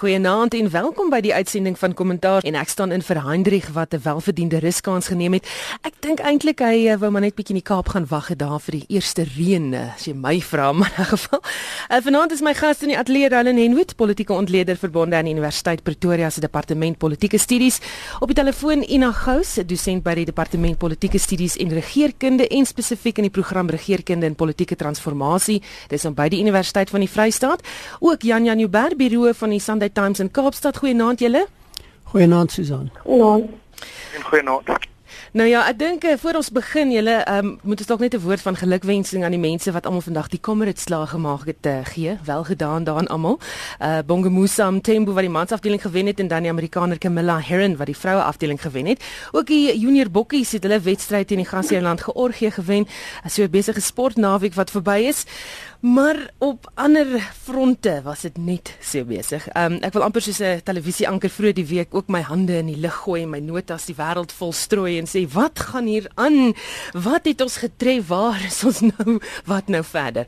Goeienaand en welkom by die uitsending van Kommentaar en ek staan in vir Hendrik wat 'n welverdiende ruskans geneem het. Ek dink eintlik hy uh, wou maar net bietjie in die Kaap gaan wag daar vir die eerste reën uh, as jy my vra maar in geval. Uh, vanaand is my gas in die ateljee Roland Henwood, politieke ontleder verbonde aan die Universiteit Pretoria se departement politieke studies. Op die telefoon Ina Gous, dosent by die departement politieke studies en regeringskunde en spesifiek in die program regeringskunde en politieke transformasie. Dis aan by die Universiteit van die Vrystaat. Ook Jan Jan Joubert, bureau van die Sunday Times in Kaapstad. Goeienaand julle. Goeienaand Susan. Goeienaand. En goeienaand. Nou ja, ek dink eh, voor ons begin julle um, moet ons dalk net 'n woord van gelukwensing aan die mense wat almal vandag die Comrades slag gemaak het te uh, gee. Wel gedaan daaraan almal. Uh Bongemusa Mthembu wat die mansafdeling gewen het en dan die Amerikaner Camilla Herron wat die vroue afdeling gewen het. Ook die junior bokkies het hulle wedstryd teen die Gasheerland Georgië gewen. So 'n besige sportnaweek wat verby is. Maar op ander fronte was dit net so besig. Um ek wil amper soos 'n televisieanker vroeër die week ook my hande in die lug gooi en my notas die wêreld vol strooi en sê wat gaan hier aan? Wat het ons getref? Waar is ons nou? Wat nou verder?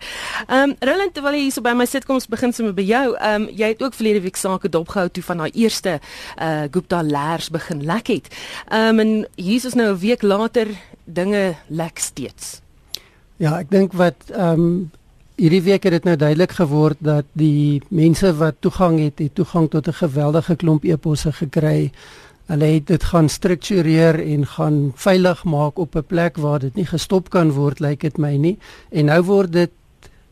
Um Roland, terwyl jy hier so by my sit kom ons begin sommer by jou. Um jy het ook verlede week sake dopgehou toe van daai eerste uh Gupta lers begin lek het. Um en hier is nou 'n week later dinge lek steeds. Ja, ek dink wat um Hierdie week het dit nou duidelik geword dat die mense wat toegang het, het toegang tot 'n geweldige klomp eposse gekry. Hulle het dit gaan struktureer en gaan veilig maak op 'n plek waar dit nie gestop kan word, lyk dit my nie. En nou word dit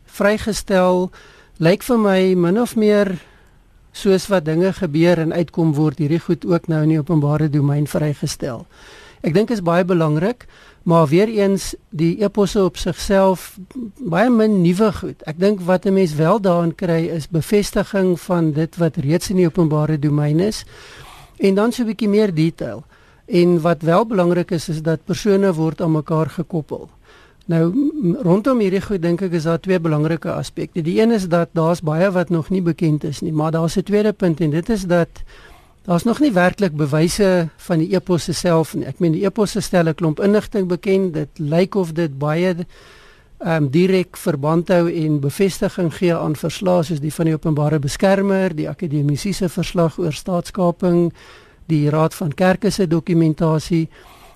vrygestel. Lyk vir my min of meer soos wat dinge gebeur en uitkom word hierdie goed ook nou in die openbare domein vrygestel. Ek dink is baie belangrik maar weer eens die eposse op sigself baie min nuwe goed. Ek dink wat 'n mens wel daarin kry is bevestiging van dit wat reeds in die openbare domein is en dan so 'n bietjie meer detail. En wat wel belangrik is is dat persone word aan mekaar gekoppel. Nou rondom hierdie goed dink ek is daar twee belangrike aspekte. Die een is dat daar's baie wat nog nie bekend is nie, maar daar's 'n tweede punt en dit is dat Daar's nog nie werklik bewyse van die eposse self nie. Ek meen die eposse stel 'n klomp inligting bekend. Dit lyk of dit baie ehm um, direk verband hou en bevestiging gee aan verslae soos die van die openbare beskermer, die akademiese verslag oor staatskaping, die raad van kerke se dokumentasie.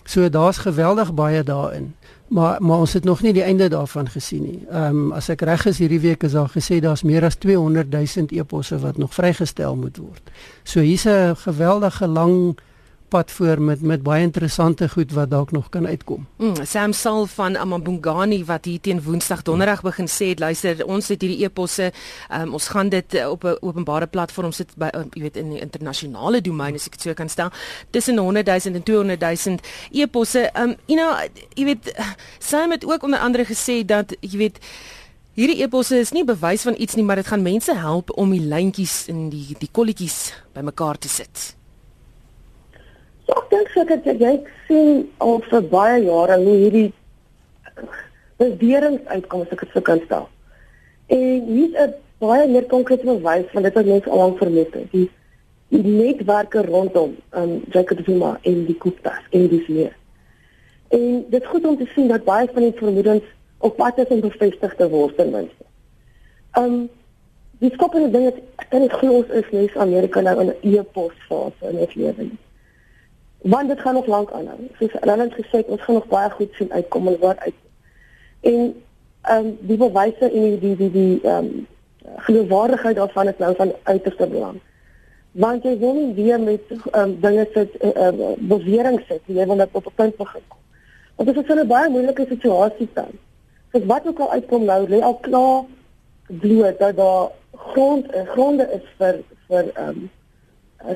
So daar's geweldig baie daarin. Maar maar ons het nog nie die einde daarvan gesien nie. Ehm um, as ek reg is hierdie week is daar gesê daar's meer as 200 000 eposse wat nog vrygestel moet word. So hier's 'n geweldige lang pad voor met met baie interessante goed wat dalk nog kan uitkom. Mm, Sam Sal van Amabungani wat hier teen Woensdag Donderdag begin sê het luister ons het hierdie eposse um, ons gaan dit uh, op 'n openbare platform sit by uh, jy weet in die internasionale domein as ek dit so kan stel tussen 100 000 en 200 000 eposse. Um you know jy weet Sam het ook onder andere gesê dat jy weet Hierdie eposse is nie bewys van iets nie, maar dit gaan mense help om die lyntjies in die die kolletjies bymekaar te sit. So ek dink seker dat jy sien al vir baie jare hoe hierdie bewerings uitkom as ek dit sou kan stel. En hier's 'n baie meer konkrete bewys van dit wat mense al lank vermoed het. Die die netwerke rondom um Jacob Zuma en die Guptas en dis meer. En dit is goed om te sien dat baie van die vermoedens op pad is om bevestig te word ten minste. Um die skoppende ding is ek dink glo ons is nie Amerika nou in 'n e-pos fase in ons lewe nie want dit gaan nog lank aanhou. Soos Roland gesê het, ons gaan nog baie goed sien uitkom en wat uit. En ehm um, die bewyse en die die die die ehm um, geloofwaardigheid daarvan is nou van uiterste belang. Want jy wil nie weer met ehm um, dinge sit uh, uh, beweringe sit, jy wil net op 'n punt begin kom. Want dit is 'n baie moeilike situasie dan. Dus wat ook al uitkom nou, lê al klaar bloot dat daar grond uh, gronde is vir vir ehm um,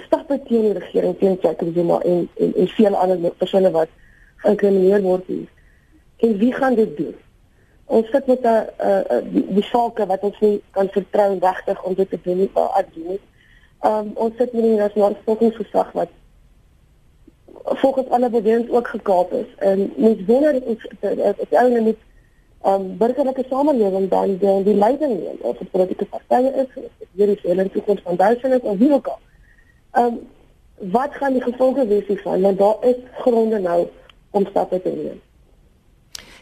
stappe teen die regering teen Jacob Zuma en en en vele ander persone wat geïnkrimineer word hier. En wie gaan dit doen? Ons sit met 'n uh, die, die sake wat ons nie kan vertrou regtig om dit te doen nie, maar doen nie. Um ons sit met die nasionale vervolgingsgesag wat volgens alle beweringe ook gekaap is en mens wonder is dit ouene met um burgerlike samelewing dan die, die leiding neem of dit politieke partye is, hierdie hulle toekoms van duisende of wie ook al. Ehm um, wat gaan die gevolge wees hiervan? Want daar is gronde nou om stappe te neem.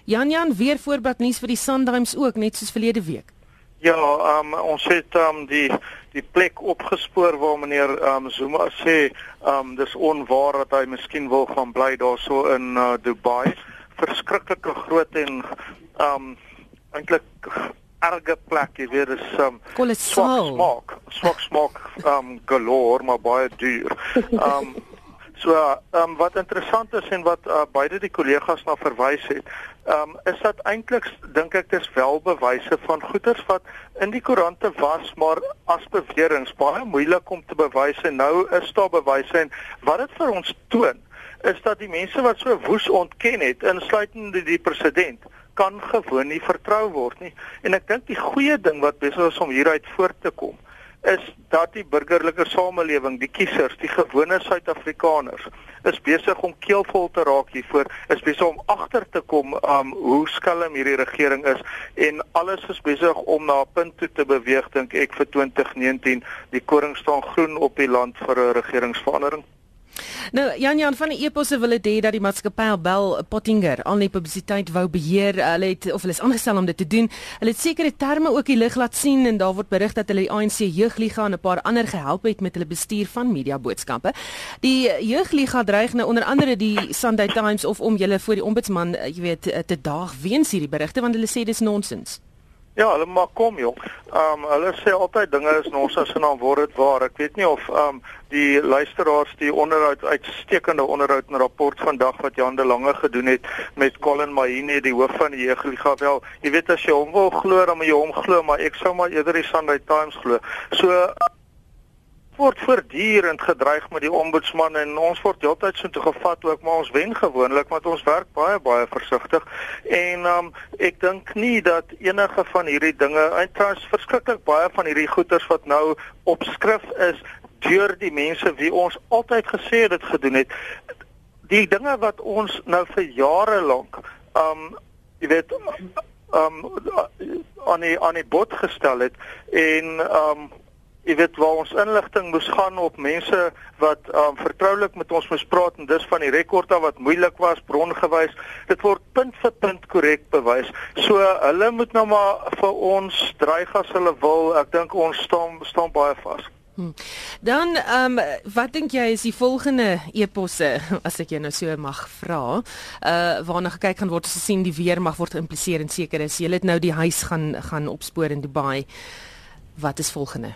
Jan Jan weer voorbeeld nuus vir die Sundimes ook net soos verlede week. Ja, um, ons het um, die die plek opgespoor waar meneer um, Zuma sê um, dis onwaar dat hy miskien wil gaan bly daarso in uh, Dubai. Verskriklike groot en um eintlik erge plek, jy weet, is um swak smaak, swak smaak um galore, maar baie duur. Um So, ehm um, wat interessant is en wat uh, beide die kollegas na verwys het, ehm um, is dat eintlik dink ek dis wel bewyse van goeders wat in die koerante was, maar as beweringe baie moeilik om te bewys en nou is daar bewyse en wat dit vir ons toon is dat die mense wat so woes ontken het, insluitend die, die president, kan gewoon nie vertrou word nie. En ek dink die goeie ding wat besig is om hieruit voort te kom, is dat die burgerlike samelewing, die kiesers, die gewone Suid-Afrikaners is besig om keelvol te raak hiervoor, is besig om agter te kom um hoe skelm hierdie regering is en alles is besig om na 'n punt toe te beweeg dink ek vir 2019 die koring staan groen op die land vir 'n regeringsverandering. Nou Jan Jan van die eposse wil dit hê dat die maatskappy Bell Pottinger al die publisiteit wou beheer. Hulle het of hulle is aangestel om dit te doen. Hulle het sekere terme ook die lig laat sien en daar word berig dat hulle die ANC jeugliga en 'n paar ander gehelp het met hulle bestuur van media boodskappe. Die jeugliga dreig nou onder andere die Sunday Times of om julle voor die ombudsman, jy weet, te daag weens hierdie berigte want hulle sê dis nonsens. Ja, hulle maar kom jong. Ehm um, hulle sê altyd dinge is ons as en dan word dit waar. Ek weet nie of ehm um, die luisteraars die onderhoud uitstekende onderhoud en rapport vandag wat Jan de Lange gedoen het met Colin Mahine die hoof van die Jeugliga wel. Jy weet as jy hom wil glo, dan moet jy hom glo, maar ek sou maar eerder die Sunday Times glo. So word voortdurend gedreig met die ombudsman en ons word heeltyd so toe gevat ook maar ons wen gewoonlik want ons werk baie baie versigtig. En um, ek dink nie dat enige van hierdie dinge eintlik verskriklik baie van hierdie goeters wat nou op skrif is deur die mense wie ons altyd gesê het dit gedoen het. Die dinge wat ons nou vir jare lank um jy weet um aan die aan die bod gestel het en um jy weet waar ons inligting moes gaan op mense wat um, vertroulik met ons moes praat en dis van die rekord wat moeilik was brongewys dit word punt vir punt korrek bewys so hulle moet nou maar vir ons dreig as hulle wil ek dink ons staan staan baie vas Hmm. Dan ehm um, wat dink jy is die volgende eposse as ek jou nou so mag vra? Uh waarna gekyk gaan word as jy sien die weer mag word geïmpliseer en seker is jy het nou die huis gaan gaan opspoor in Dubai. Wat is volgende?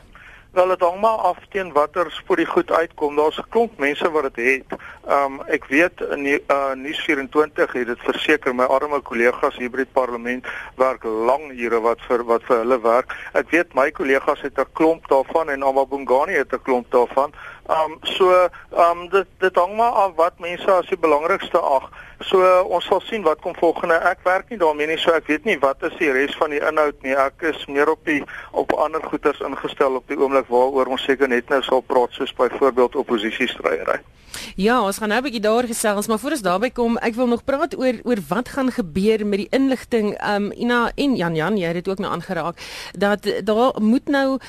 Wel dit hang maar af teen watter spoor die goed uitkom. Daar's 'n klomp mense wat dit het. Um ek weet in die uh nuus 24 het dit verseker my arme kollegas hier by die parlement werk lang ure wat vir wat vir hulle werk. Ek weet my kollegas het 'n klomp daarvan en Amabungani het 'n klomp daarvan. Um so um dit dit hang maar af wat mense as die belangrikste ag. So uh, ons sal sien wat kom volgende. Ek werk nie daarmee nie, so ek weet nie wat is die res van die inhoud nie. Ek is meer op die op ander goeters ingestel op die oomblik waaroor ons seker net nou sal praat soos byvoorbeeld oppositiestryery. Ja, ons gaan nou 'n bietjie daar gesels, maar voor ons daarby kom, ek wil nog praat oor oor wat gaan gebeur met die inligting. Um Ina en Jan Jan, jy het dit ook nou aangeraak dat daar moet nou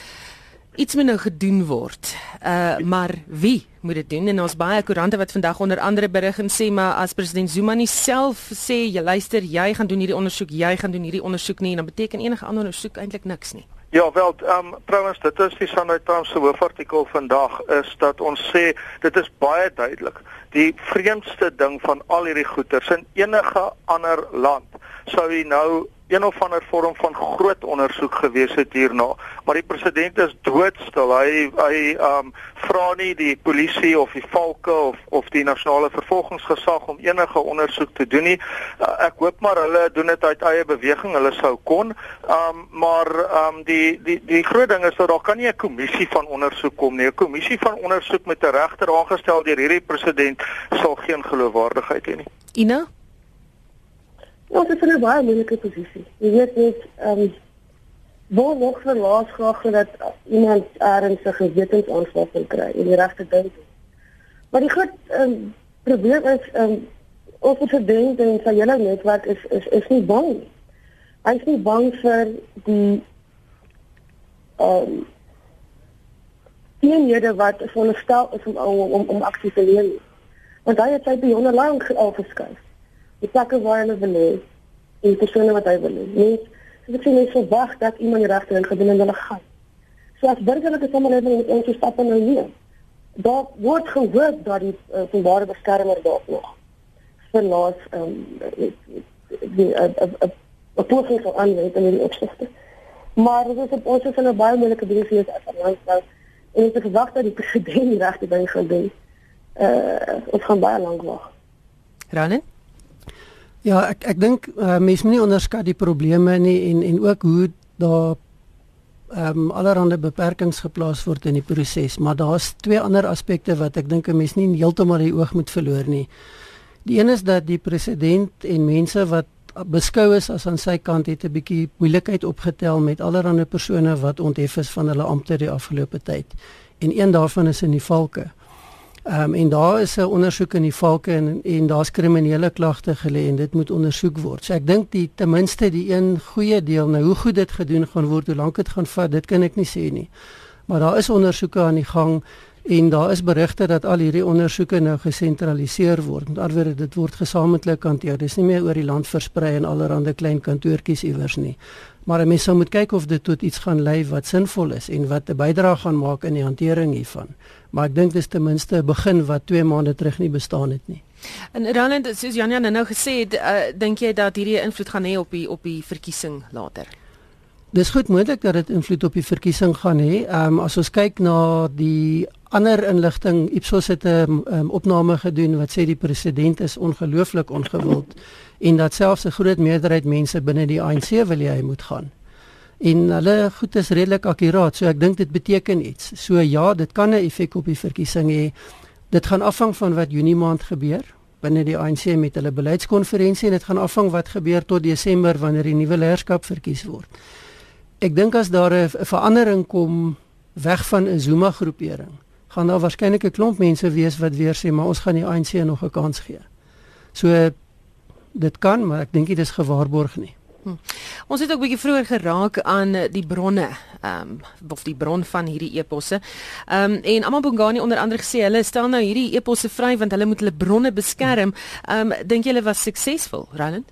iets moet nou gedoen word. Uh maar wie moet dit doen? En ons baie koerante wat vandag onder andere berig en sê maar as president Zuma nie self sê jy luister, jy gaan doen hierdie ondersoek, jy gaan doen hierdie ondersoek nie, dan beteken enige ander ondersoek eintlik niks nie. Ja, wel, ehm um, trouwens dit is die Sunday Times se hoofartikel vandag is dat ons sê dit is baie duidelik. Die vreemdste ding van al hierdie goeters in enige ander land sou jy nou een of ander vorm van groot ondersoek gewees het hierna. Maar die president is doodstil. Hy hy um vra nie die polisie of die valke of of die nasionale vervolgingsgesag om enige ondersoek te doen nie. Uh, ek hoop maar hulle doen dit uit eie beweging. Hulle sou kon. Um maar um die die die groot ding is dat daar kan nie 'n kommissie van ondersoek kom nie. 'n Kommissie van ondersoek met 'n regter aangestel deur hierdie president sal geen geloofwaardigheid hê nie. Ina Ja, dit is 'n baie moeilike posisie. Jy weet net, ehm um, waar nog vir laas graag dat iemand ernstige gewetensaanval kry en die regte ding doen. Maar die groot ehm um, probleem is ehm um, die verdink en sy hele netwerk is is is nie bang. Hy is nie bang vir die ehm um, eenhede wat veronderstel is om om om, om aksie te neem. Want hy het sy beyonder lank al verskuif die plekke waar hulle wil hê en persone wat hy wil hê. Net so ek sê net verwag dat iemand regte ding gedoen en hulle gaan. So as burgerlike samelewing moet ons stappe nou neem. Daar word gehoop dat die uh, openbare beskermer dalk nog verlaas ehm um, die 'n poging sou aanwend in die opsigte. Maar dit is op ons is in 'n baie moeilike posisie as land nou en het gewag dat die president regte ding gaan doen. Uh ons gaan baie lank wag. Ranen? Ja, ek ek dink uh, mense moet nie onderskat die probleme nie en en ook hoe daar ehm um, allerlei beperkings geplaas word in die proses, maar daar's twee ander aspekte wat ek dink 'n mens nie heeltemal die oog moet verloor nie. Die een is dat die president en mense wat beskou is as aan sy kant het 'n bietjie moeilikheid opgetel met allerlei persone wat onthef is van hulle ampte die afgelope tyd. En een daarvan is in die valke. Ehm um, en daar is 'n ondersoek in die valke en en daar's kriminele klagte gelê en dit moet ondersoek word. So ek dink die ten minste die een goeie deel nou hoe goed dit gedoen gaan word, hoe lank dit gaan vat, dit kan ek nie sê nie. Maar daar is ondersoeke aan die gang En daar is berigte dat al hierdie ondersoeke nou gesentraliseer word. Met ander woorde, dit word gesamentlik hanteer. Dis nie meer oor die land versprei in allerlei klein kantoortjies iewers nie. Maar mense sou moet kyk of dit tot iets gaan lei wat sinvol is en wat 'n bydrae gaan maak in die hantering hiervan. Maar ek dink dis ten minste 'n begin wat 2 maande terug nie bestaan het nie. En Roland, soos Janja nou gesê het, uh, dink jy dat hierdie invloed gaan hê op die op die verkiesing later? Dis goed moontlik dat dit invloed op die verkiesing gaan hê. Ehm um, as ons kyk na die ander inligting, Ipsos het 'n um, opname gedoen wat sê die president is ongelooflik ongewild en dat selfs 'n groot meerderheid mense binne die ANC wil hy moet gaan. En hulle goed is redelik akkuraat, so ek dink dit beteken iets. So ja, dit kan 'n effek op die verkiesing hê. Dit gaan afhang van wat Junie maand gebeur binne die ANC met hulle beleidskonferensie en dit gaan afhang wat gebeur tot Desember wanneer die nuwe leierskap verkies word. Ek dink as daar 'n verandering kom weg van 'n Zuma groepering gaan daar waarskynlik 'n klomp mense wees wat weer sê maar ons gaan die ANC nog 'n kans gee. So dit kan, maar ek dink dit is gewaarborg nie. Hm. Ons het ook 'n bietjie vroeër geraak aan die bronne, ehm um, of die bron van hierdie eposse. Ehm um, en Alma Bongani onder andere gesê hulle stel nou hierdie eposse vry want hulle moet hulle bronne beskerm. Ehm um, dink julle was suksesvol, Roland?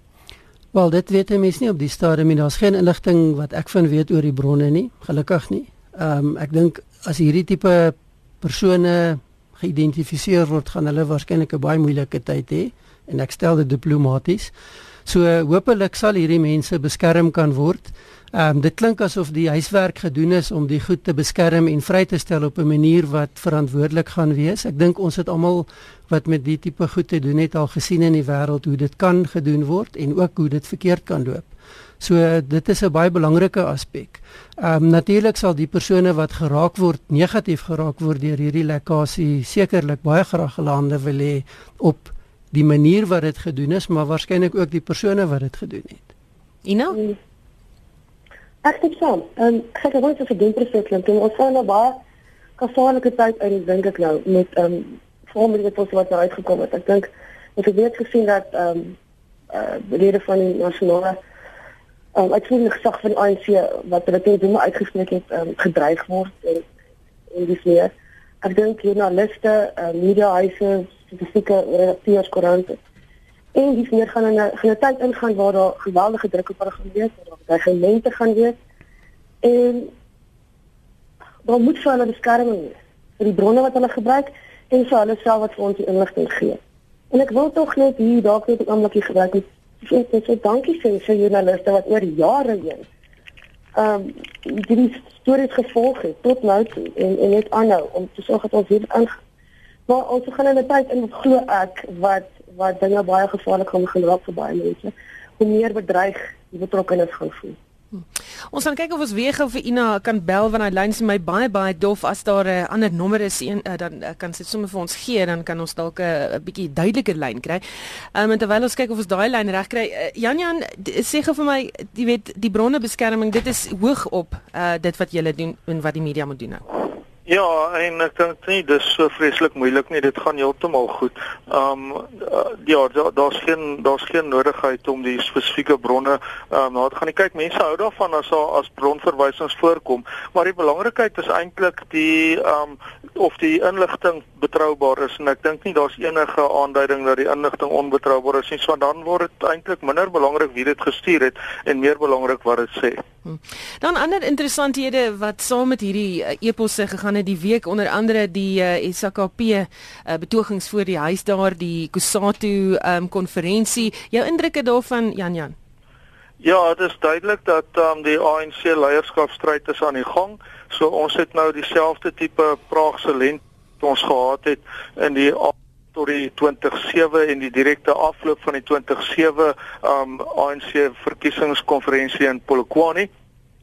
Wel, dit weet mense nie op die stadium nie. Daar's geen inligting wat ek van weet oor die bronne nie, gelukkig nie. Ehm um, ek dink as hierdie tipe persone geïdentifiseer word, gaan hulle waarskynlik 'n baie moeilike tyd hê en ek stel dit diplomaties. So hopelik sal hierdie mense beskerm kan word. Ehm um, dit klink asof die huiswerk gedoen is om die goed te beskerm en vry te stel op 'n manier wat verantwoordelik gaan wees. Ek dink ons het almal wat met die tipe goed te doen het al gesien in die wêreld hoe dit kan gedoen word en ook hoe dit verkeerd kan loop. So dit is 'n baie belangrike aspek. Ehm um, natuurlik sal die persone wat geraak word, negatief geraak word deur hierdie lekkasie sekerlik baie graag gelande wil hê op die manier wat dit gedoen is, maar waarskynlik ook die persone wat dit gedoen het. Ina? Ek dink so. Ehm um, ek het as 'n dienproses klink en ons sien nou baie gevaarlike tyd uit dink ek nou met ehm um, vormende posse wat nou uitgekom het. Ek dink ons het weer gesien dat ehm um, uh lede van die nasionale um, uitvoerende gesag van die ANC wat hulle teen hom uitgespreek het um, gedreig word en en dis meer. Ek dink journaliste, uh, mediahuise, statistieke redakteurs, koerante en dis meer gaan in 'n gaan 'n tyd ingaan waar daar geweldige druk op hulle gaan wees, waar daar gemeente gaan wees en daar moet hulle beskerming wees vir die bronne wat hulle gebruik en vir hulle self wat vir ons die inligting gee. En ek wil tog net hier dalk net 'n oombliekie gebruik ek sê so dankie sê vir joernaliste wat oor jare heen ehm um, die stories gevolg het tot nou toe en en net aanhou om te sorg dat ons hier aan maar ons gaan in 'n tyd in glo ek wat wat dinge baie gevaarlik gaan geraak vir baie mense hoe meer bedreig die betrokkenes gaan voel. Hm. Ons gaan kyk of ons weer gou vir Ina kan bel want hy lyn is my baie baie dof as daar 'n uh, ander nommer is een uh, dan uh, kan sy sommer vir ons gee dan kan ons dalk 'n uh, bietjie duideliker lyn kry. Um, terwyl ons kyk of ons daai lyn reg kry. Uh, Jan Jan sê gou vir my jy weet die bronne beskerming dit is hoog op uh, dit wat julle doen en wat die media moet doen nou. Ja, en ek dink nie dis so vreeslik moeilik nie. Dit gaan heeltemal goed. Ehm um, ja, daar's geen daar's geen nodigheid om die spesifieke bronne ehm um, na te gaan. Kyk, mense hou daarvan as as bronverwysings voorkom, maar die belangrikheid is eintlik die ehm um, of die inligting betroubaar is en ek dink nie daar's enige aanduiding dat die inligting onbetroubaar is nie. So dan word dit eintlik minder belangrik wie dit gestuur het en meer belangrik wat dit sê. Hmm. Dan ander interessanthede wat saam met hierdie uh, eposse gegaan het die week onder andere die uh, eh, SAKP uh, eh, betogings voor die huis daar die Kusatu um, konferensie jou indrukke daarvan Jan Jan Ja, dit is duidelik dat um, die ANC leierskapstryd is aan die gang. So ons het nou dieselfde tipe Praagse lent ons gehad het in die tot die 27 en die direkte afloop van die 27 um ANC verkiesingskonferensie in Polokwane.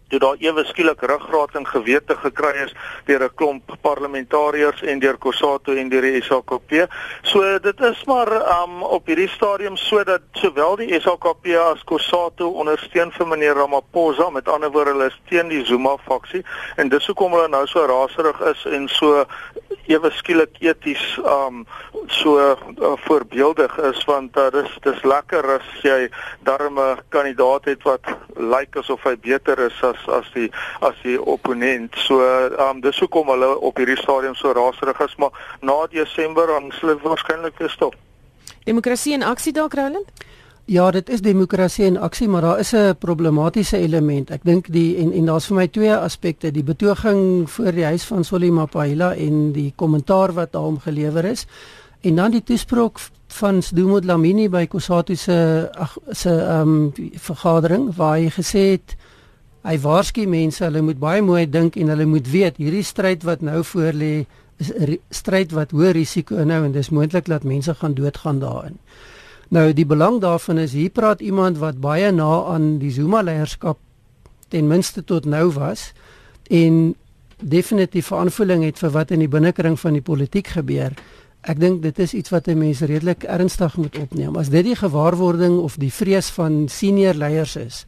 Toe daar ewe skielik ruggraat en gewete gekry is deur 'n klomp parlementariërs en deur Kosato en deur die SAKP. So dit is maar um op hierdie stadium sodat sowel die SAKP as Kosato ondersteun vir meneer Ramaphosa, met ander woorde hulle steun die Zuma faksie en dis hoekom hulle nou so raserig is en so ewe skielik eties um so uh, voorbeeldig is want uh, dis dis lekker as jy darme kandidaat het wat lyk asof hy beter is as as die as die opponent. So um dis hoekom hulle op hierdie stadium so raserig is, maar na Desember dan sal dit waarskynlik weer stop. Demokrasie in aksie dalk Roland? Ja, dit is demokrasie in aksie, maar daar is 'n problematiese element. Ek dink die en en daar's vir my twee aspekte, die betoging voor die huis van Solly Mapaila en die kommentaar wat daarom gelewer is. En dan die toespraak van Sdumo Dlamini by Kusatu se se ehm um, vergadering waar hy gesê het hy waarsku mense hulle moet baie mooi dink en hulle moet weet hierdie stryd wat nou voor lê is 'n stryd wat hoë risiko inhou en dis moontlik dat mense gaan doodgaan daarin. Nou die belang daarvan is hier praat iemand wat baie na aan die Zuma leierskap ten minste tot nou was en definitief verantwoording het vir wat in die binnekring van die politiek gebeur. Ek dink dit is iets wat mense redelik ernstig moet opneem. As dit die gewaarwording of die vrees van senior leiers is,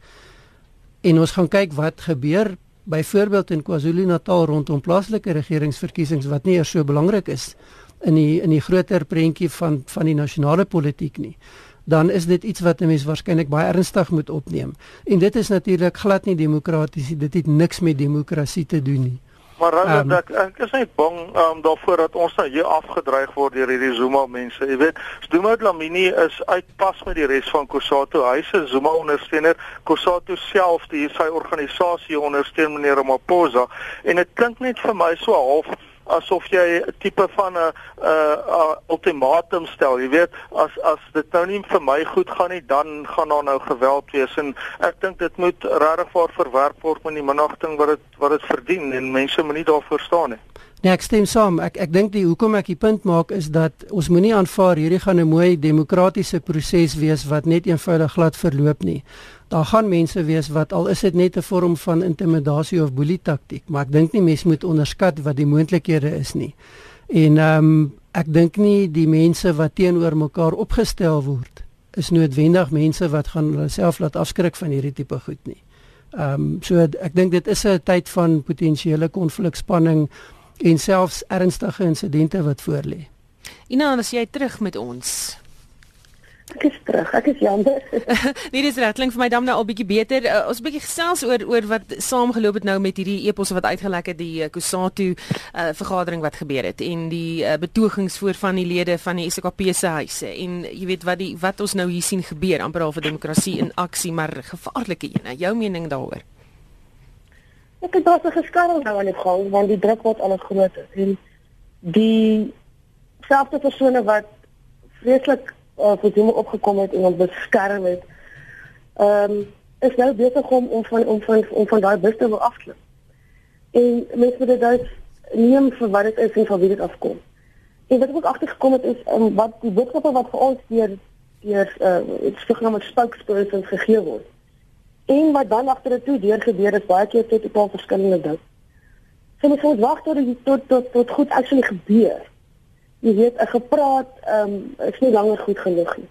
En ons gaan kyk wat gebeur byvoorbeeld in KwaZulu-Natal rondom plaaslike regeringsverkiesings wat nie eers so belangrik is in die in die groter prentjie van van die nasionale politiek nie. Dan is dit iets wat 'n mens waarskynlik baie ernstig moet opneem. En dit is natuurlik glad nie demokraties nie. Dit het niks met demokrasie te doen nie. Maar Randa, um, ek, ek is net bang um, daarvoor dat ons nou hier afgedreig word deur hierdie Zuma mense. Jy weet, Zuma Dlamini is uitpas met die res van Kusatu. Hy is 'n Zuma ondersteuner. Kusatu self, die sy organisasie ondersteun meneer Ramaphosa en dit klink net vir my so half asof jy 'n tipe van 'n 'n ultimatum stel. Jy weet, as as dit nou nie vir my goed gaan nie, dan gaan daar nou geweld wees en ek dink dit moet regtig verwerp word met die minagting wat dit wat dit verdien en mense moet nie daarvoor staan nie. Nee, ek stem saam. Ek ek dink die hoekom ek die punt maak is dat ons moenie aanvaar hierdie gaan 'n mooi demokratiese proses wees wat net eenvoudig glad verloop nie daar gaan mense wees wat al is dit net 'n vorm van intimidasie of boelie taktik, maar ek dink nie mense moet onderskat wat die moontlikhede is nie. En ehm um, ek dink nie die mense wat teenoor mekaar opgestel word is noodwendig mense wat gaan hulle self laat afskrik van hierdie tipe goed nie. Ehm um, so ek dink dit is 'n tyd van potensiële konflikspanning en selfs ernstige insidente wat voorlê. Ina, as jy terug met ons Ek is terug. Ek is jammer. nee, dis reg. Klink vir my dan nou al bietjie beter. Uh, ons 'n bietjie gesels oor oor wat saamgeloop het nou met hierdie eposse wat uitgelek het die uh, Kusatu uh, vergadering wat gebeur het en die uh, betogings voor van die lede van die SKP se huise en jy weet wat die wat ons nou hier sien gebeur amper al vir demokrasie in aksie maar gevaarlike een. Jou mening daaroor? Ek het daar 'n geskarrel nou aan die gang want die druk word al groter en die selfde persone wat vreeslik uh, vir hom opgekom het en hom beskerm het. Ehm um, is nou besig om om van om van om van daai bus te wil afklim. En mense moet dit dus neem vir wat dit is en van wie dit afkom. En wat ek ook agtergekom het is um, wat die boodskappe wat vir ons deur deur uh iets genoem spokespersons gegee word. En wat dan agter dit toe deur gebeur is baie keer tot 'n paar verskillende dinge. So moet wag tot dit tot tot tot goed actually gebeur jy weet 'n gepraat ehm um, is nie langer goed genoeg nie.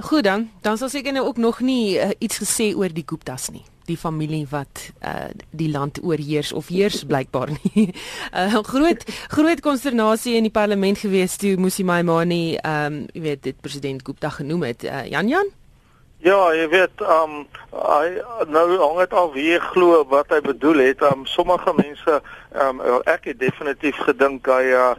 Goed dan, dan sal seker nou ook nog nie uh, iets gesê oor die Guptas nie. die familie wat uh die land oorheers of heers blykbaar nie. Uh groot groot konsternasie in die parlement gewees toe Musi Maimane ehm um, jy weet dit president Gupta genoem het. Uh, Jan Jan Ja, jy weet, ehm um, hy nou hang dit af wie glo wat hy bedoel het. Ehm um, sommige mense ehm um, ek het definitief gedink hy uh,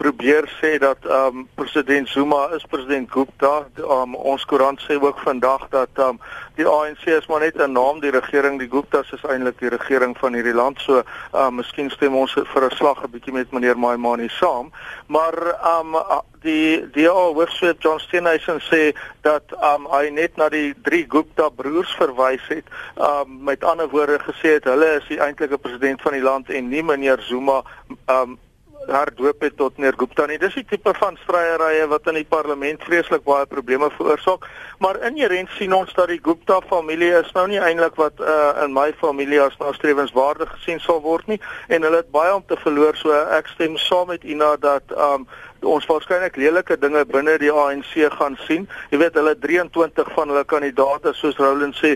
probeer sê dat ehm um, president Zuma is president Gupta. Um, ons koerant sê ook vandag dat ehm um, die ANC is maar net 'n naam, die regering, die Guptas is eintlik die regering van hierdie land. So ehm um, miskien stem ons vir 'n slag 'n bietjie met meneer Maimani saam. Maar ehm um, die die hoofsweep John Steenhuisen sê dat um, hy net na die drie Gupta broers verwys het. Um, met ander woorde gesê het hulle is die eintlike president van die land en nie meneer Zuma um, herdoop het tot meneer Gupta nie. Dis die tipe van stryeerye wat in die parlement vreeslik baie probleme veroorsaak. Maar inherënt sien ons dat die Gupta familie is nou nie eintlik wat uh, in my familie as nastrewenswaardig gesien sal word nie en hulle het baie om te verloor. So ek stem saam met Ina dat um ons waarskynlik lelike dinge binne die ANC gaan sien. Jy weet hulle 23 van hulle kandidaate soos Roland sê,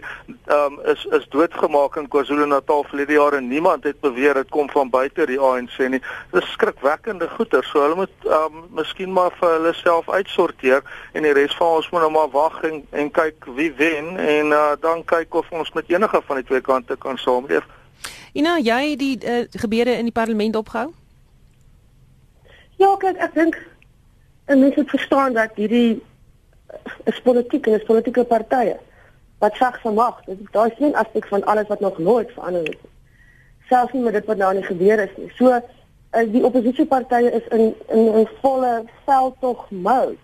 um, is is doodgemaak in KwaZulu-Natal verlede jaar en niemand het beweer dit kom van buite die ANC nie. Dis skrikwekkende goeie. So hulle moet um, miskien maar vir hulle self uitsorteer en die res van ons moet nou maar wag en en kyk wie wen en uh, dan kyk of ons met enige van die twee kante kan saamleef. Ina, jy die uh, gebeure in die parlement opgehou? Ja, kyk, ek dink en mense moet verstaan dat hierdie is politiek en is politieke partye wat sag van mag. Dit daar is geen aspek van alles wat nog nooit verander het. Selfs nie met dit wat nou nie gebeur is nie. So uh, die oppositiepartye is in in 'n volle veldtog mode.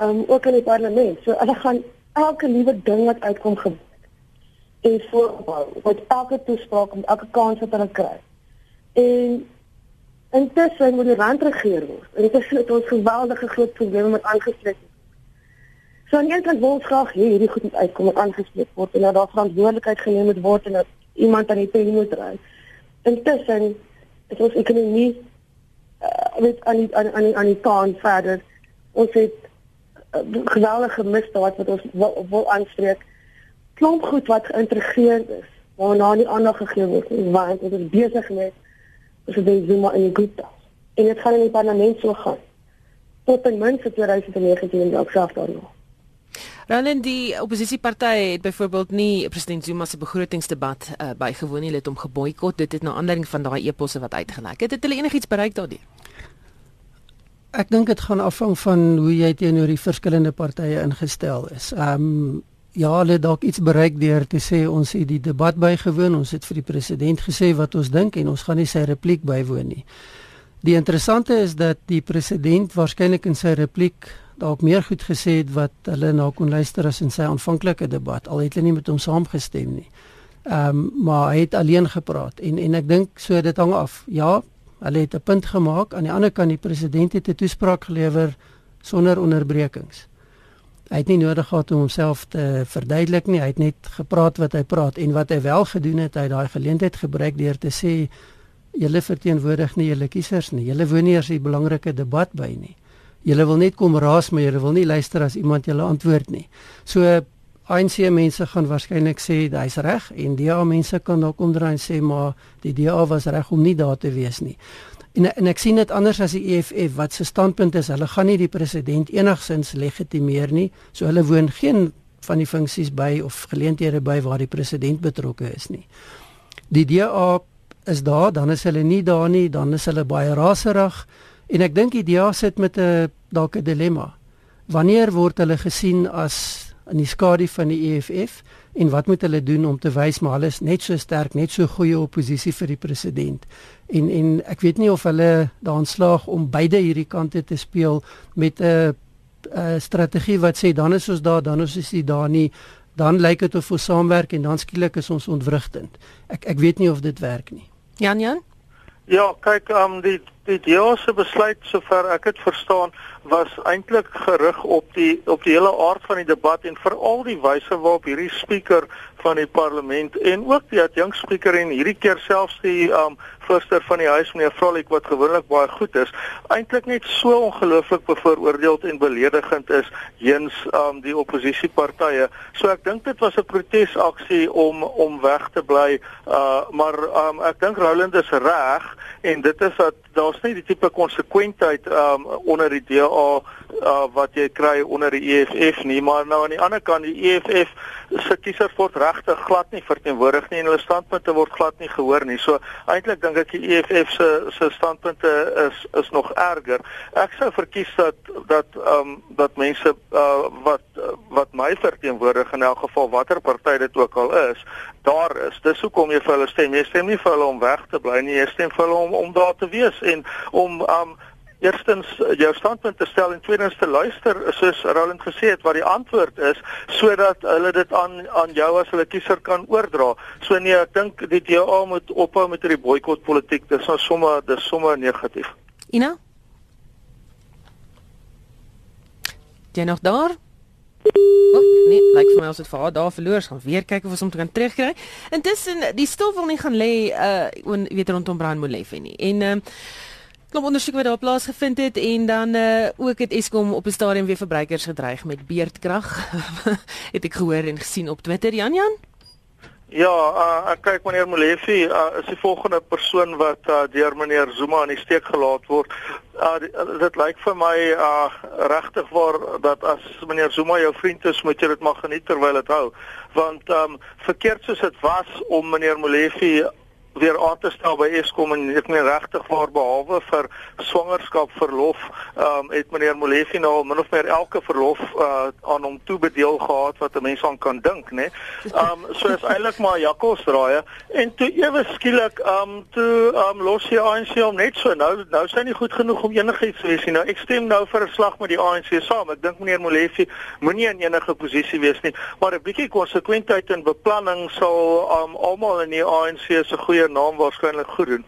Um ook in die parlement. So hulle gaan elke nuwe ding wat uitkom gebruik en voorbou met elke toespraak en elke kans wat hulle kry. En Intussen moet die rand regeer word. En dit is net ons geweldige groot probleme met aangesluit. So aan een kant wil ons graag hê hierdie goed moet uitkom en aangesluit word en dat daar verantwoordelikheid geneem moet word en dat iemand aan die pen moet ry. Intussen is ons ekonomie uh, met aan die aan aan die, aan die taan verder. Ons het uh, geweldige misdaad wat ons wil, wil aanspreek. Klomp goed wat geïntegreer is waarna nie aandag gegee word nie, want dit is besig met president Zuma in Egypte. En dit gaan in die parlement so gaan. Tot ten minste 2019 en ook selfs dan nog. Roland die oppositiepartye het byvoorbeeld nie president Zuma se begrotingsdebat uh, bygewoon nie, hulle het hom geboikot. Dit het na aanleiding van daai eposse wat uitgelek het. Het hulle enigiets bereik daardie? Ek dink dit gaan afhang van hoe jy teenoor die verskillende partye ingestel is. Ehm um, ja, hulle dalk iets bereik deur te sê ons het die debat bygewoon, ons het vir die president gesê wat ons dink en ons gaan nie sy repliek bywoon nie. Die interessante is dat die president waarskynlik in sy repliek dalk meer goed gesê het wat hulle na kon luister as in sy aanvanklike debat, al het hulle nie met hom saamgestem nie. Ehm um, maar hy het alleen gepraat en en ek dink so dit hang af. Ja, hulle het 'n punt gemaak. Aan die ander kant die president het 'n toespraak gelewer sonder onderbrekings. Hy het nie nodig gehad om homself te verduidelik nie. Hy het net gepraat wat hy praat en wat hy wel gedoen het, hy het daai geleentheid gebruik deur te sê julle verteenwoordig nie julle kiesers nie. Julle woon nie eers die belangrike debat by nie. Julle wil net kom raas, maar julle wil nie luister as iemand julle antwoord nie. So ANC mense gaan waarskynlik sê hy's reg en DA mense kan dalk omdraai en sê maar die DA was reg om nie daar te wees nie. En en ek sien dit anders as die EFF wat se standpunt is, hulle gaan nie die president enigsins legitimeer nie. So hulle woon geen van die funksies by of geleenthede by waar die president betrokke is nie. Die DA is daar, dan is hulle nie daar nie, dan is hulle baie raserig en ek dink die DA sit met 'n dalk 'n dilemma. Wanneer word hulle gesien as in die skadu van die EFF? En wat moet hulle doen om te wys maar hulle is net so sterk, net so goeie oppositie vir die president. En en ek weet nie of hulle daan slaag om beide hierdie kante te speel met 'n 'n strategie wat sê dan is ons daar, dan is ons nie daar nie. Dan lyk dit of ons saamwerk en dan skielik is ons ontwrigtend. Ek ek weet nie of dit werk nie. Jan Jan? Ja, kyk, um die die DA se besluit sover ek dit verstaan was eintlik gerig op die op die hele aard van die debat en veral die wyse waarop hierdie spreker van die parlement en ook die adjunkt spreker en hierdie keer selfs die um voorsteur van die huis meneer Vrolik wat gewoonlik baie goed is eintlik net so ongelooflik bevooroordeeld en beledigend is heens um die oppositiepartye. So ek dink dit was 'n protesaksie om om weg te bly uh maar um ek dink Roland is reg en dit is dat daar's nie die tipe konsekwentheid um onder die DA uh, wat jy kry onder die EFF nie maar nou aan die ander kant die EFF se kiesers word regtig glad nie verteenwoordig nie en hulle standpunte word glad nie gehoor nie. So eintlik dink ek die EFF se se standpunte is is nog erger. Ek sou verkies dat dat um dat mense uh, wat wat my verteenwoordig in elk geval watter party dit ook al is daar is. Dis hoekom jy vir hulle stem. Jy stem nie vir hulle om weg te bly nie. Jy stem vir hulle om om daar te wees en om um eerstens jou standpunt te stel en tweedens te luister soos Roland gesê het wat die antwoord is sodat hulle dit aan aan jou as hulle kiezer kan oordra. So nee, ek dink die DA moet ophou met hierdie boikot politiek. Dis nou sommer dis sommer negatief. Ina? Jy nog daar? Oh, nee, lyk vir my ons het vir haar daar verloor, gaan weer kyk of ons hom kan terugkry. Intussen die stil wil nie gaan lê uh weet rondom Brian Molefe nie. En ehm uh, klop ondersoek wat daar plaasgevind het en dan uh, ook het Eskom op 'n stadium weer verbruikers gedreig met beerdkrag. het ek gehoor en gesien op Twitter, Jan Jan? Ja, uh, ek kyk meneer Molefe uh, is die volgende persoon wat uh, deur meneer Zuma in die steek gelaat word. Uh, dit lyk vir my uh, regtig waar dat as meneer Zuma jou vriend is, moet jy dit maar geniet terwyl dit hou. Want ehm um, verkeerd soos dit was om meneer Molefe weer aan te stel by Eskom en ek meen regtig waar behalwe vir swangerskap verlof, ehm um, het meneer Molefe nou min of meer elke verlof uh, aan hom toebedeel gehad wat 'n mens aan kan dink, né? Ehm um, so is eintlik maar jakkalsdraaie en toe ewe skielik ehm um, toe ehm um, los hy ANC om net so nou nou sy nie goed genoeg om enigiets te wees nie. Nou ek stem nou vir 'n slag met die ANC saam. Ek dink meneer Molefe moenie in enige posisie wees nie, maar 'n bietjie konsekwentheid in beplanning sal ehm um, almal in die ANC se goeie eie naam waarskynlik goed doen.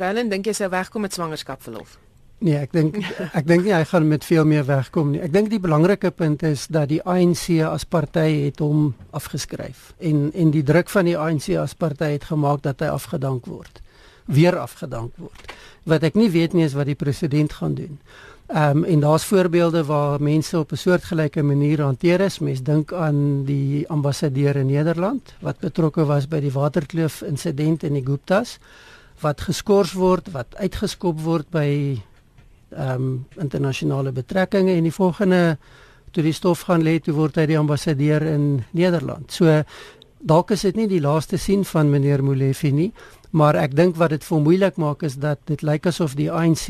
Ryland, dink jy sou wegkom met swangerskapverlof? Nee, ek dink ek dink nie hy gaan met veel meer wegkom nie. Ek dink die belangrike punt is dat die ANC as party het hom afgeskryf en en die druk van die ANC as party het gemaak dat hy afgedank word. Weer afgedank word. Wat ek nie weet nie is wat die president gaan doen. Ehm um, en daar's voorbeelde waar mense op 'n soortgelyke manier hanteer is. Mens dink aan die ambassadeur in Nederland wat betrokke was by die Waterkloof insident in die Guptas wat geskort word, wat uitgeskop word by ehm um, internasionale betrekkinge en die volgende toe die stof gaan lê toe word hy die ambassadeur in Nederland. So dalk is dit nie die laaste sien van meneer Molefe nie, maar ek dink wat dit vir moeilik maak is dat dit lyk asof die ANC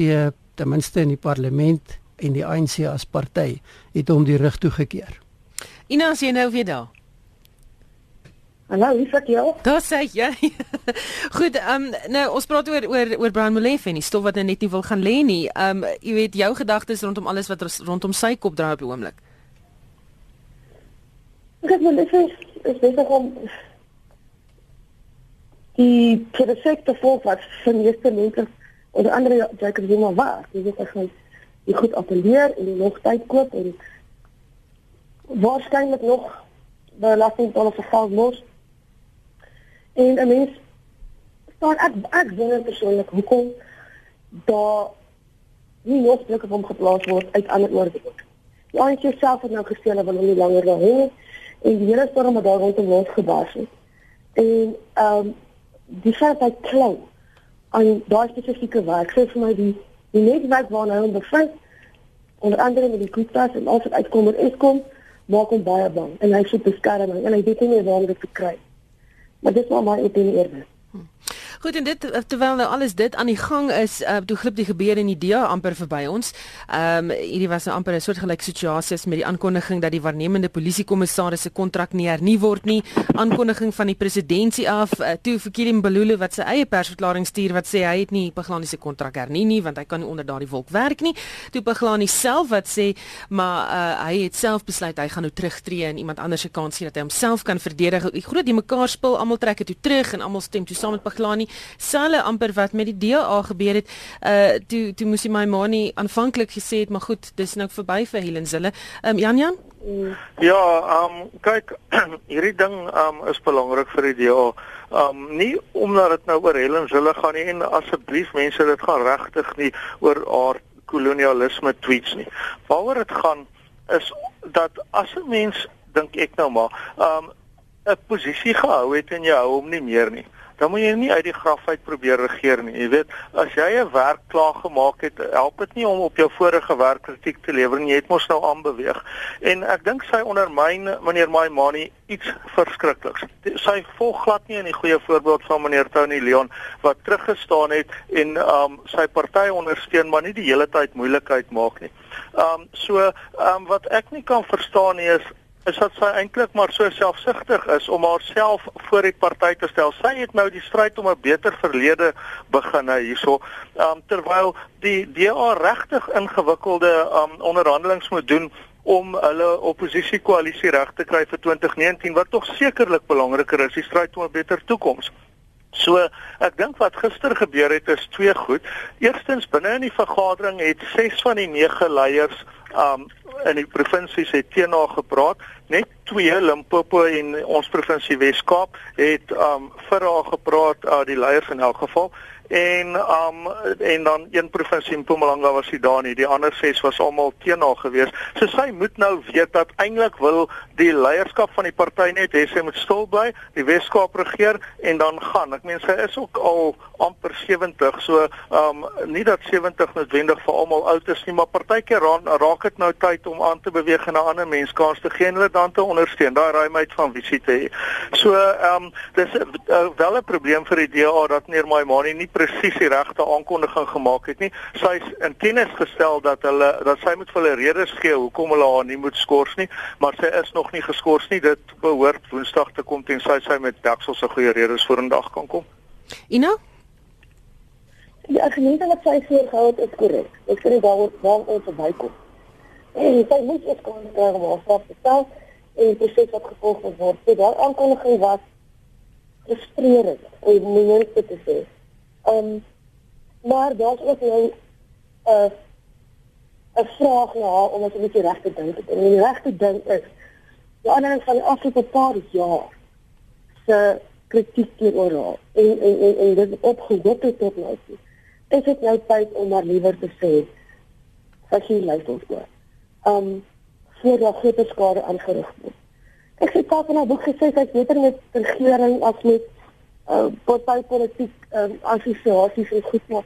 ten minste in die parlement en die ANC as party het hom die rug toegekeer. Ina, as jy nou weer daar. Hallo, wie sê jy? Daar sê jy. Goed, ehm um, nou ons praat oor oor oor Brian Molefe en die stof wat hy net nie wil gaan lê nie. Ehm um, jy weet jou gedagtes rondom alles wat rondom sy kop draai op die oomblik. Ek het net is besig om die perfekte volk wat vir meeste mense onder andere Jacob Zuma waar. Jy weet as hy die goed appeleer en die nog tyd koop en waarskynlik nog belasting op sy geld los. En 'n mens staan ek ek wonder persoonlik hoekom daar nie nog op hom geplaas word uit ander oorwegings. Die ANC self het nou gesê hulle wil hom nie langer daar hê en die hele storm het daar rondom ons gebars het. En ehm um, die feit dat hy klou aan daai spesifieke werk. Sê vir my die die netwerk waarna hy bevind onder andere met die koetas en as dit uitkom oor Eskom maak hom baie bang en hy soek beskerming en hy weet nie waar om dit te kry. Maar dis maar my opinie eerder. Goed en dit terwyl nou alles dit aan die gang is, uh, toe glip die gebeure in die DEA amper verby ons. Ehm um, hierdie was 'n nou amper 'n soortgelyke situasie met die aankondiging dat die waarnemende polisiekommissaris se kontrak nie hernu word nie. Aankondiging van die presidentsie af uh, toe vir Kirim Balulu wat sy eie persverklaring stuur wat sê hy het nie Paglani se kontrak hernu nie want hy kan nie onder daardie wolk werk nie. Toe Paglani self wat sê maar uh, hy het self besluit hy gaan nou terugtreë en iemand anders se kans gee dat hy homself kan verdedig. Groot die mekaar spil almal trek dit toe terug en almal stem toe saam met Paglani selle amper wat met die DA gebeur het. Uh toe toe moes hy my manie aanvanklik gesê het, maar goed, dis nou verby vir Helen Zille. Ehm um, Jan Jan? Ja, ehm um, kyk, hierdie ding ehm um, is belangrik vir die DA. Ehm um, nie omdat dit nou oor Helen Zille gaan nie en asseblief mense dit gaan regtig nie oor haar kolonialisme tweets nie. Waaroor dit gaan is dat as 'n mens dink ek nou maar ehm um, 'n posisie gehou het en jy hou hom nie meer nie dan moet jy nie uit die graf uit probeer regeer nie. Jy weet, as jy 'n werk klaar gemaak het, help dit nie om op jou vorige werk kritiek te lewer nie. Jy het mos nou aanbeweeg. En ek dink sy ondermyn meneer Maimani iets verskrikliks. Sy volg glad nie in die goeie voorbeeld van meneer Tony Leon wat teruggestaan het en um sy party ondersteun maar nie die hele tyd moeilikheid maak nie. Um so um wat ek nie kan verstaan nie is is dat sy eintlik maar so selfsugtig is om haarself voor die party te stel. Sy het nou die stryd om 'n beter verlede begin hierso. Um terwyl die DA regtig ingewikkelde um onderhandelinge moet doen om hulle oppositiekoalisie reg te kry vir 2019 wat tog sekerlik belangriker is, die stryd om 'n beter toekoms. So, ek dink wat gister gebeur het is twee goed. Eerstens binne in die vergadering het 6 van die 9 leiers um in die provinsies het teen haar gepraat. Net twee Limpopo en ons provinsie Wes-Kaap het um vir haar gepraat, uh, die leiers in elk geval en um en dan een provinsie in Mpumalanga was hy daar nie. Die ander ses was almal teen haar gewees. So sy moet nou weet dat eintlik wil die leierskap van die party net hê sy moet stil bly die Weskaap regeer en dan gaan. Ek meen sy is ook al amper 70 so um nie dat 70 noodwendig vir almal oud is nie maar partykeer raak dit nou tyd om aan te beweeg en 'n ander mens kans te gee en hulle dan te ondersteun. Daai ruimheid van visie te hê. So um dis uh, wel 'n probleem vir die DA dat meneer Maimani nie presies die regte aankondiging gemaak het nie. Sy is in kennis gestel dat hulle dat sy moet vir hulle redes gee hoekom hulle haar nie moet skors nie, maar sy is nog nie geskort nie. Dit behoort Woensdag te kom tensy sy met deksel se goeie redes vorendag kan kom. Ina? Die argumente wat sy voorgehou het is korrek. Ek sê daar word waar ons verbykom. En sy moet eens kon kry om haar straf te stel en die proses wat gevolg word. So daai aankondiging was frustrerend om mense te sê. Um maar daar's ook nou 'n uh, 'n vraag na haar om as 'n bietjie reg te dink. En die regte ding is die ander van die afgelope paar jaar se kritiek teenoor haar en en en, en dit opgehoop het tot nou toe. Is dit nou tyd om maar liewer te sê as jy luister oor. Um voor daar groter skade aangerig word. Ek het pas in 'n boek gesê sy beter met regering as met uh partytetiek um, assosiasies en goed maar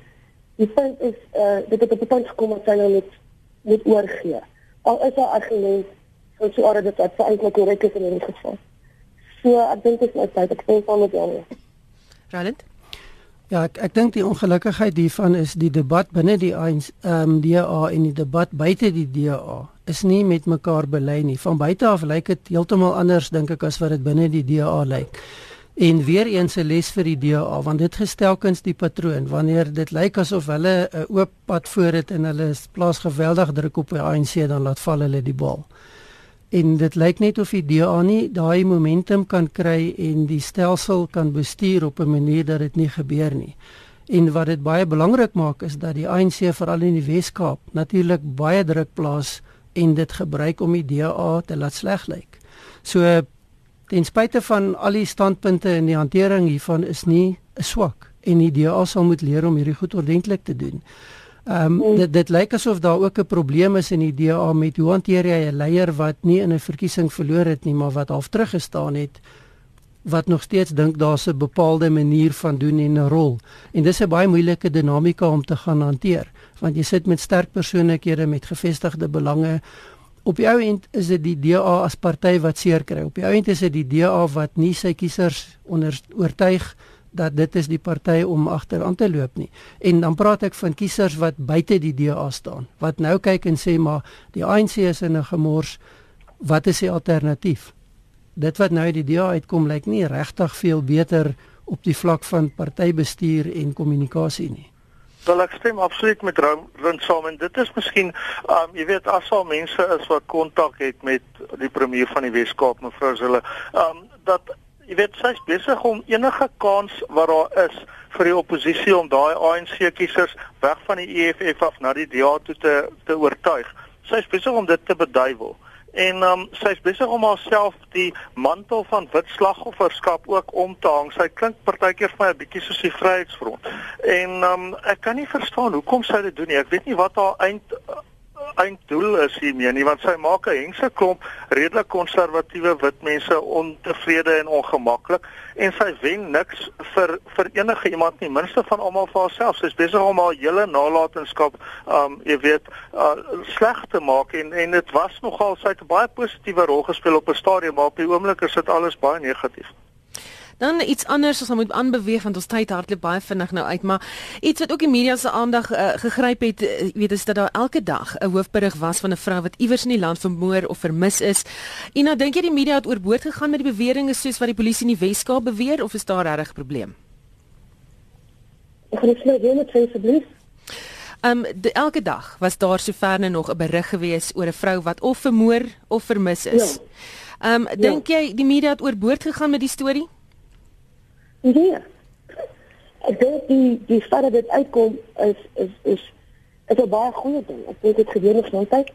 die punt is uh dit het op 'n punt gekom dat sy nou net net oorgee. Al is haar argument so so oor dit dat sy eintlik korrek is in hierdie geval. So ek dink dit is my tyd ek sê van met jou. Roland Ja, ek ek dink die ongelukkigheid hiervan is die debat binne die ehm um, DA en die debat buite die DA is nie met mekaar belei nie. Van buite af lyk dit heeltemal anders dink ek as wat dit binne die DA lyk. En weer eens 'n les vir die DA want dit gestelkens die patroon wanneer dit lyk asof hulle 'n oop pad voor het en hulle plaas geweldig druk op die ANC dan laat val hulle die bal. En dit lyk net of die DA nie daai momentum kan kry en die stelsel kan bestuur op 'n manier dat dit nie gebeur nie. En wat dit baie belangrik maak is dat die ANC veral in die Wes-Kaap natuurlik baie druk plaas en dit gebruik om die DA te laat sleg lyk. So Ten spyte van al die standpunte en die hantering hiervan is nie 'n swak en die DA sal moet leer om hierdie goed ordentlik te doen. Ehm um, dit dit lyk asof daar ook 'n probleem is in die DA met hoe hanteer jy 'n leier wat nie in 'n verkiesing verloor het nie, maar wat half teruggestaan het wat nog steeds dink daar's 'n bepaalde manier van doen en 'n rol. En dis 'n baie moeilike dinamika om te gaan hanteer, want jy sit met sterk persoonlikhede met gevestigde belange op jou end is dit die DA as party wat seer kry. Op jou end is dit die DA wat nie sy kiesers onder oortuig dat dit is die party om agteraan te loop nie. En dan praat ek van kiesers wat buite die DA staan, wat nou kyk en sê maar die ANC is in 'n gemors. Wat is die alternatief? Dit wat nou uit die DA uitkom lyk nie regtig veel beter op die vlak van partybestuur en kommunikasie nie. Wel ek stem absoluut met Rund saam en dit is miskien um jy weet as al mense is wat kontak het met die premier van die Weskaap mevrou Zille um dat jy weet sy's besig om enige kans wat daar is vir die oppositie om daai ANC kiesers weg van die EFF af na die DA toe te te oortuig. Sy is besig om dit te beduiwel. En um, sy's besig om haarself die mantel van wit slagofferskap ook om te hang. Sy klink partykeer vir my 'n bietjie soos die Vryheidsfront. En um, ek kan nie verstaan hoekom sy dit doen nie. Ek weet nie wat haar eind einddoel is hiermee nie want sy maak 'n hengse klomp redelik konservatiewe wit mense ontevrede en ongemaklik en sy wen niks vir vir enige iemand nie minste van almal vir haarself. Sy's besig om haar hele nalatenskap um jy weet uh, sleg te maak. En en dit was nogal sy het 'n baie positiewe rol gespeel op 'n stadium maar op die oomblik is dit alles baie negatief Dan iets anders ons moet aanbeweeg want ons tyd hardloop baie vinnig nou uit, maar iets wat ook die media se aandag uh, gegryp het, uh, weet is dat daar elke dag 'n hoofberig was van 'n vrou wat iewers in die land vermoor of vermis is. Ina, dink jy die media het oorboord gegaan met die beweringe soos wat die polisie in die Weskaap beweer of is daar regtig 'n probleem? Ek het net weer met asseblief. Ehm um, elke dag was daar sover nog 'n berig gewees oor 'n vrou wat of vermoor of vermis is. Ja. Ehm ja. um, dink jy die media het oorboord gegaan met die storie? Nee. Ek dink die die feit dat dit uitkom is is is is 'n baie goeie ding. Ek dink dit gebeur nog nooit.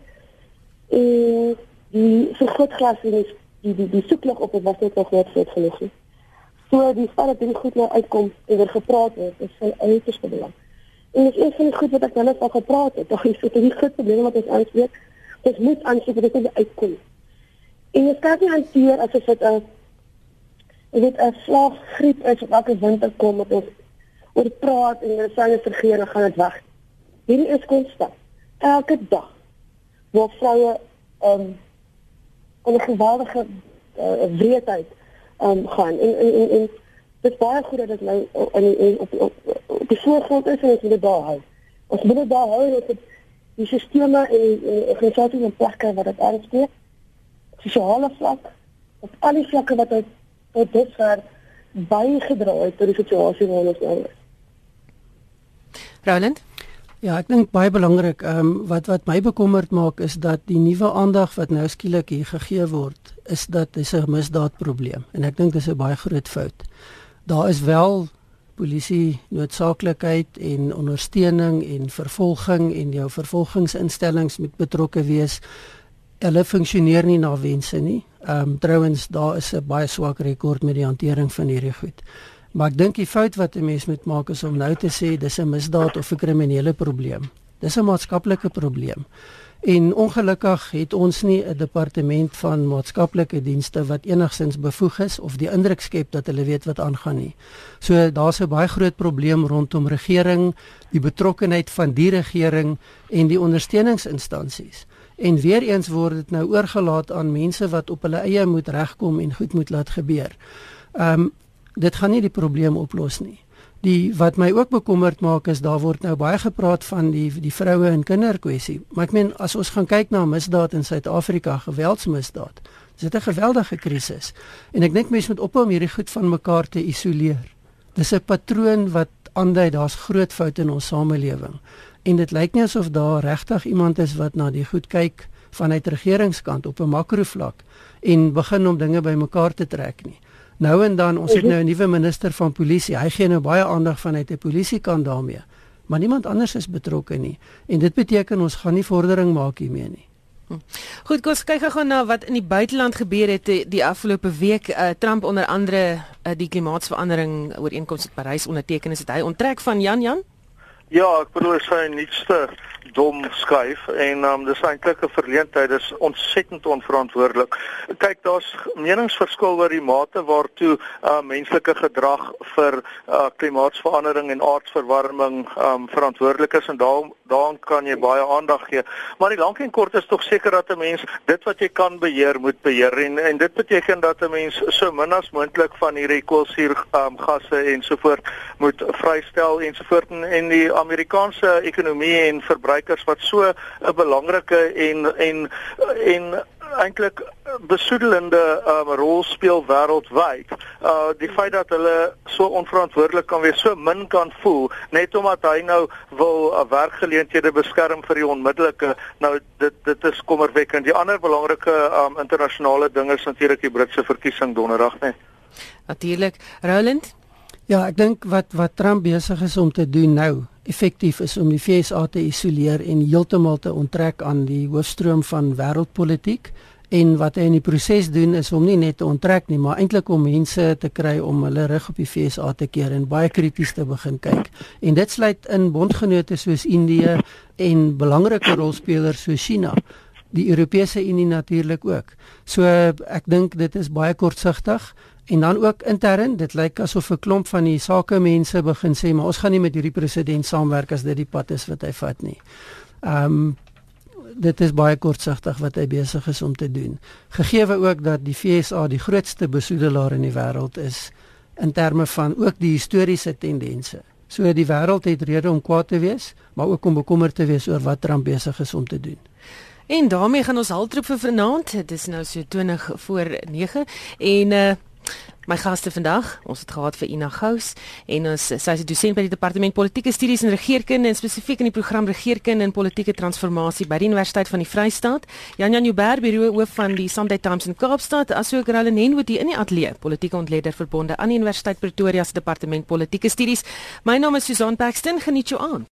En die vergrootglas en die die die, die soeklig op het was net nog net groot genoeg. Nie. So die feit dat dit goed nou uitkom en weer gepraat word, is van uiters belang. En dit is een van die goed wat ek net al gepraat het. Tog is dit die groot probleem wat ons aanspreek. Ons moet aanspreek dat dit uitkom. En jy kan nie hanteer as dit 'n Jy weet as slag griep is wat elke winter kom met ons oor praat en hulle sê hulle vergeet en gaan dit weg. Hierdie is konstant. Elke dag word vroue um in 'n geweldige uh, wreedheid um gaan en en en, en dit is baie goed dat dit nou in in op op, op die voorgrond is en ons moet dit daar hou. Ons moet dit daar hou dat dit die sisteme en organisasies en plekke wat dit aanspreek. Sosiale vlak op al die vlakke wat ons tot dusver bygedra het tot die situasie waarin ons nou is. Roland Ja, ek dink baie belangrik, ehm um, wat wat my bekommerd maak is dat die nuwe aandag wat nou skielik hier gegee word, is dat dis 'n misdaadprobleem en ek dink dis 'n baie groot fout. Daar is wel polisie noodsaaklikheid en ondersteuning en vervolging en jou vervolgingsinstellings moet betrokke wees hulle funksioneer nie na wense nie. Ehm um, trouens daar is 'n baie swak rekord met die hantering van hierdie goed. Maar ek dink die fout wat 'n mens moet maak is om nou te sê dis 'n misdaad of 'n kriminele probleem. Dis 'n maatskaplike probleem. En ongelukkig het ons nie 'n departement van maatskaplike dienste wat enigsins bevoeg is of die indruk skep dat hulle weet wat aangaan nie. So daar's 'n baie groot probleem rondom regering, die betrokkenheid van die regering en die ondersteuningsinstansies. En weer eens word dit nou oorgelaat aan mense wat op hulle eie moet regkom en goed moet laat gebeur. Ehm um, dit gaan nie die probleem oplos nie. Die wat my ook bekommerd maak is daar word nou baie gepraat van die die vroue en kinderkwessie. Maar ek meen as ons gaan kyk na misdaad in Suid-Afrika, geweldsmisdaad, dis 'n geweldige krisis. En ek dink mense moet ophou om hierdie goed van mekaar te isoleer. Dis 'n patroon wat aandui daar's groot foute in ons samelewing en dit lyk nie asof daar regtig iemand is wat na die goed kyk vanuit regeringskant op 'n makrovlak en begin om dinge bymekaar te trek nie. Nou en dan ons het nou 'n nuwe minister van polisie. Hy gee nou baie aandag vanuit 'n polisiekant daarmee. Maar niemand anders is betrokke nie en dit beteken ons gaan nie vordering maak hiermee nie. Hm. Goed, kom kyk gou na wat in die buiteland gebeur het die, die afgelope week. Uh, Trump onder andere uh, die klimaatsverandering ooreenkoms met Parys onderteken is dit hy onttrek van Jan Jan? Ja, ek bedoel sy nuutste dom skuif en um, dis eintlik 'n verleentheid dis ontsettend onverantwoordelik. Kyk, daar's meningsverskil oor die mate waartoe uh, menslike gedrag vir uh, klimaatsverandering en aardverwarming um, verantwoordelik is en daarom daaraan kan jy baie aandag gee. Maar die lank en kort is tog seker dat 'n mens dit wat jy kan beheer moet beheer en en dit beteken dat 'n mens so min as moontlik van hierdie koolsuur um, gasse ensovoort moet vrystel ensovoort en, en die Amerikaanse ekonomie en verbruikers wat so 'n belangrike en en en eintlik besoedelende um, rol speel wêreldwyd. Uh die feit dat hulle so onverantwoordelik kan wees, so min kan voel net omdat hy nou wil uh, werkgeleenthede beskerm vir die onmiddellike. Nou dit dit is kommerwekkend. Die ander belangrike um internasionale ding is natuurlik die Britse verkiesing donderdag, né? Natuurlik. Roland Ja, ek dink wat wat Trump besig is om te doen nou effektief is om die FSA te isoleer en heeltemal te onttrek aan die hoofstroom van wêreldpolitiek. En wat hy in die proses doen is om nie net te onttrek nie maar eintlik om mense te kry om hulle rug op die FSA te keer en baie krities te begin kyk. En dit sluit in bondgenote soos Indië en belangrike rolspelers soos China. Die Europese Unie natuurlik ook. So ek dink dit is baie kortsigtig en dan ook intern dit lyk asof 'n klomp van die sakemense begin sê maar ons gaan nie met hierdie president saamwerk as dit die pad is wat hy vat nie. Ehm um, dit is baie kortsigtig wat hy besig is om te doen. Gegeewe ook dat die FSA die grootste besoedelaar in die wêreld is in terme van ook die historiese tendense. So die wêreld het rede om kwaad te wees, maar ook om bekommerd te wees oor wat Trump besig is om te doen. En daarmee gaan ons haltroep vir vanaand. Dit is nou so 20 voor 9 en uh My gaste vandag, ons het gehad vir Ina Gous en ons sy is dosent by die departement politieke studies en regeringskunde en spesifiek in die program regeringskunde en politieke transformasie by die Universiteit van die Vrystaat. Jan Jan Uber bureau hoof van die Sunday Times in Kaapstad, asook Roland Henwood in die ateljee, politieke ontleder verbonde aan Universiteit Pretoria se departement politieke studies. My naam is Susan Paxton, geniet jou aan.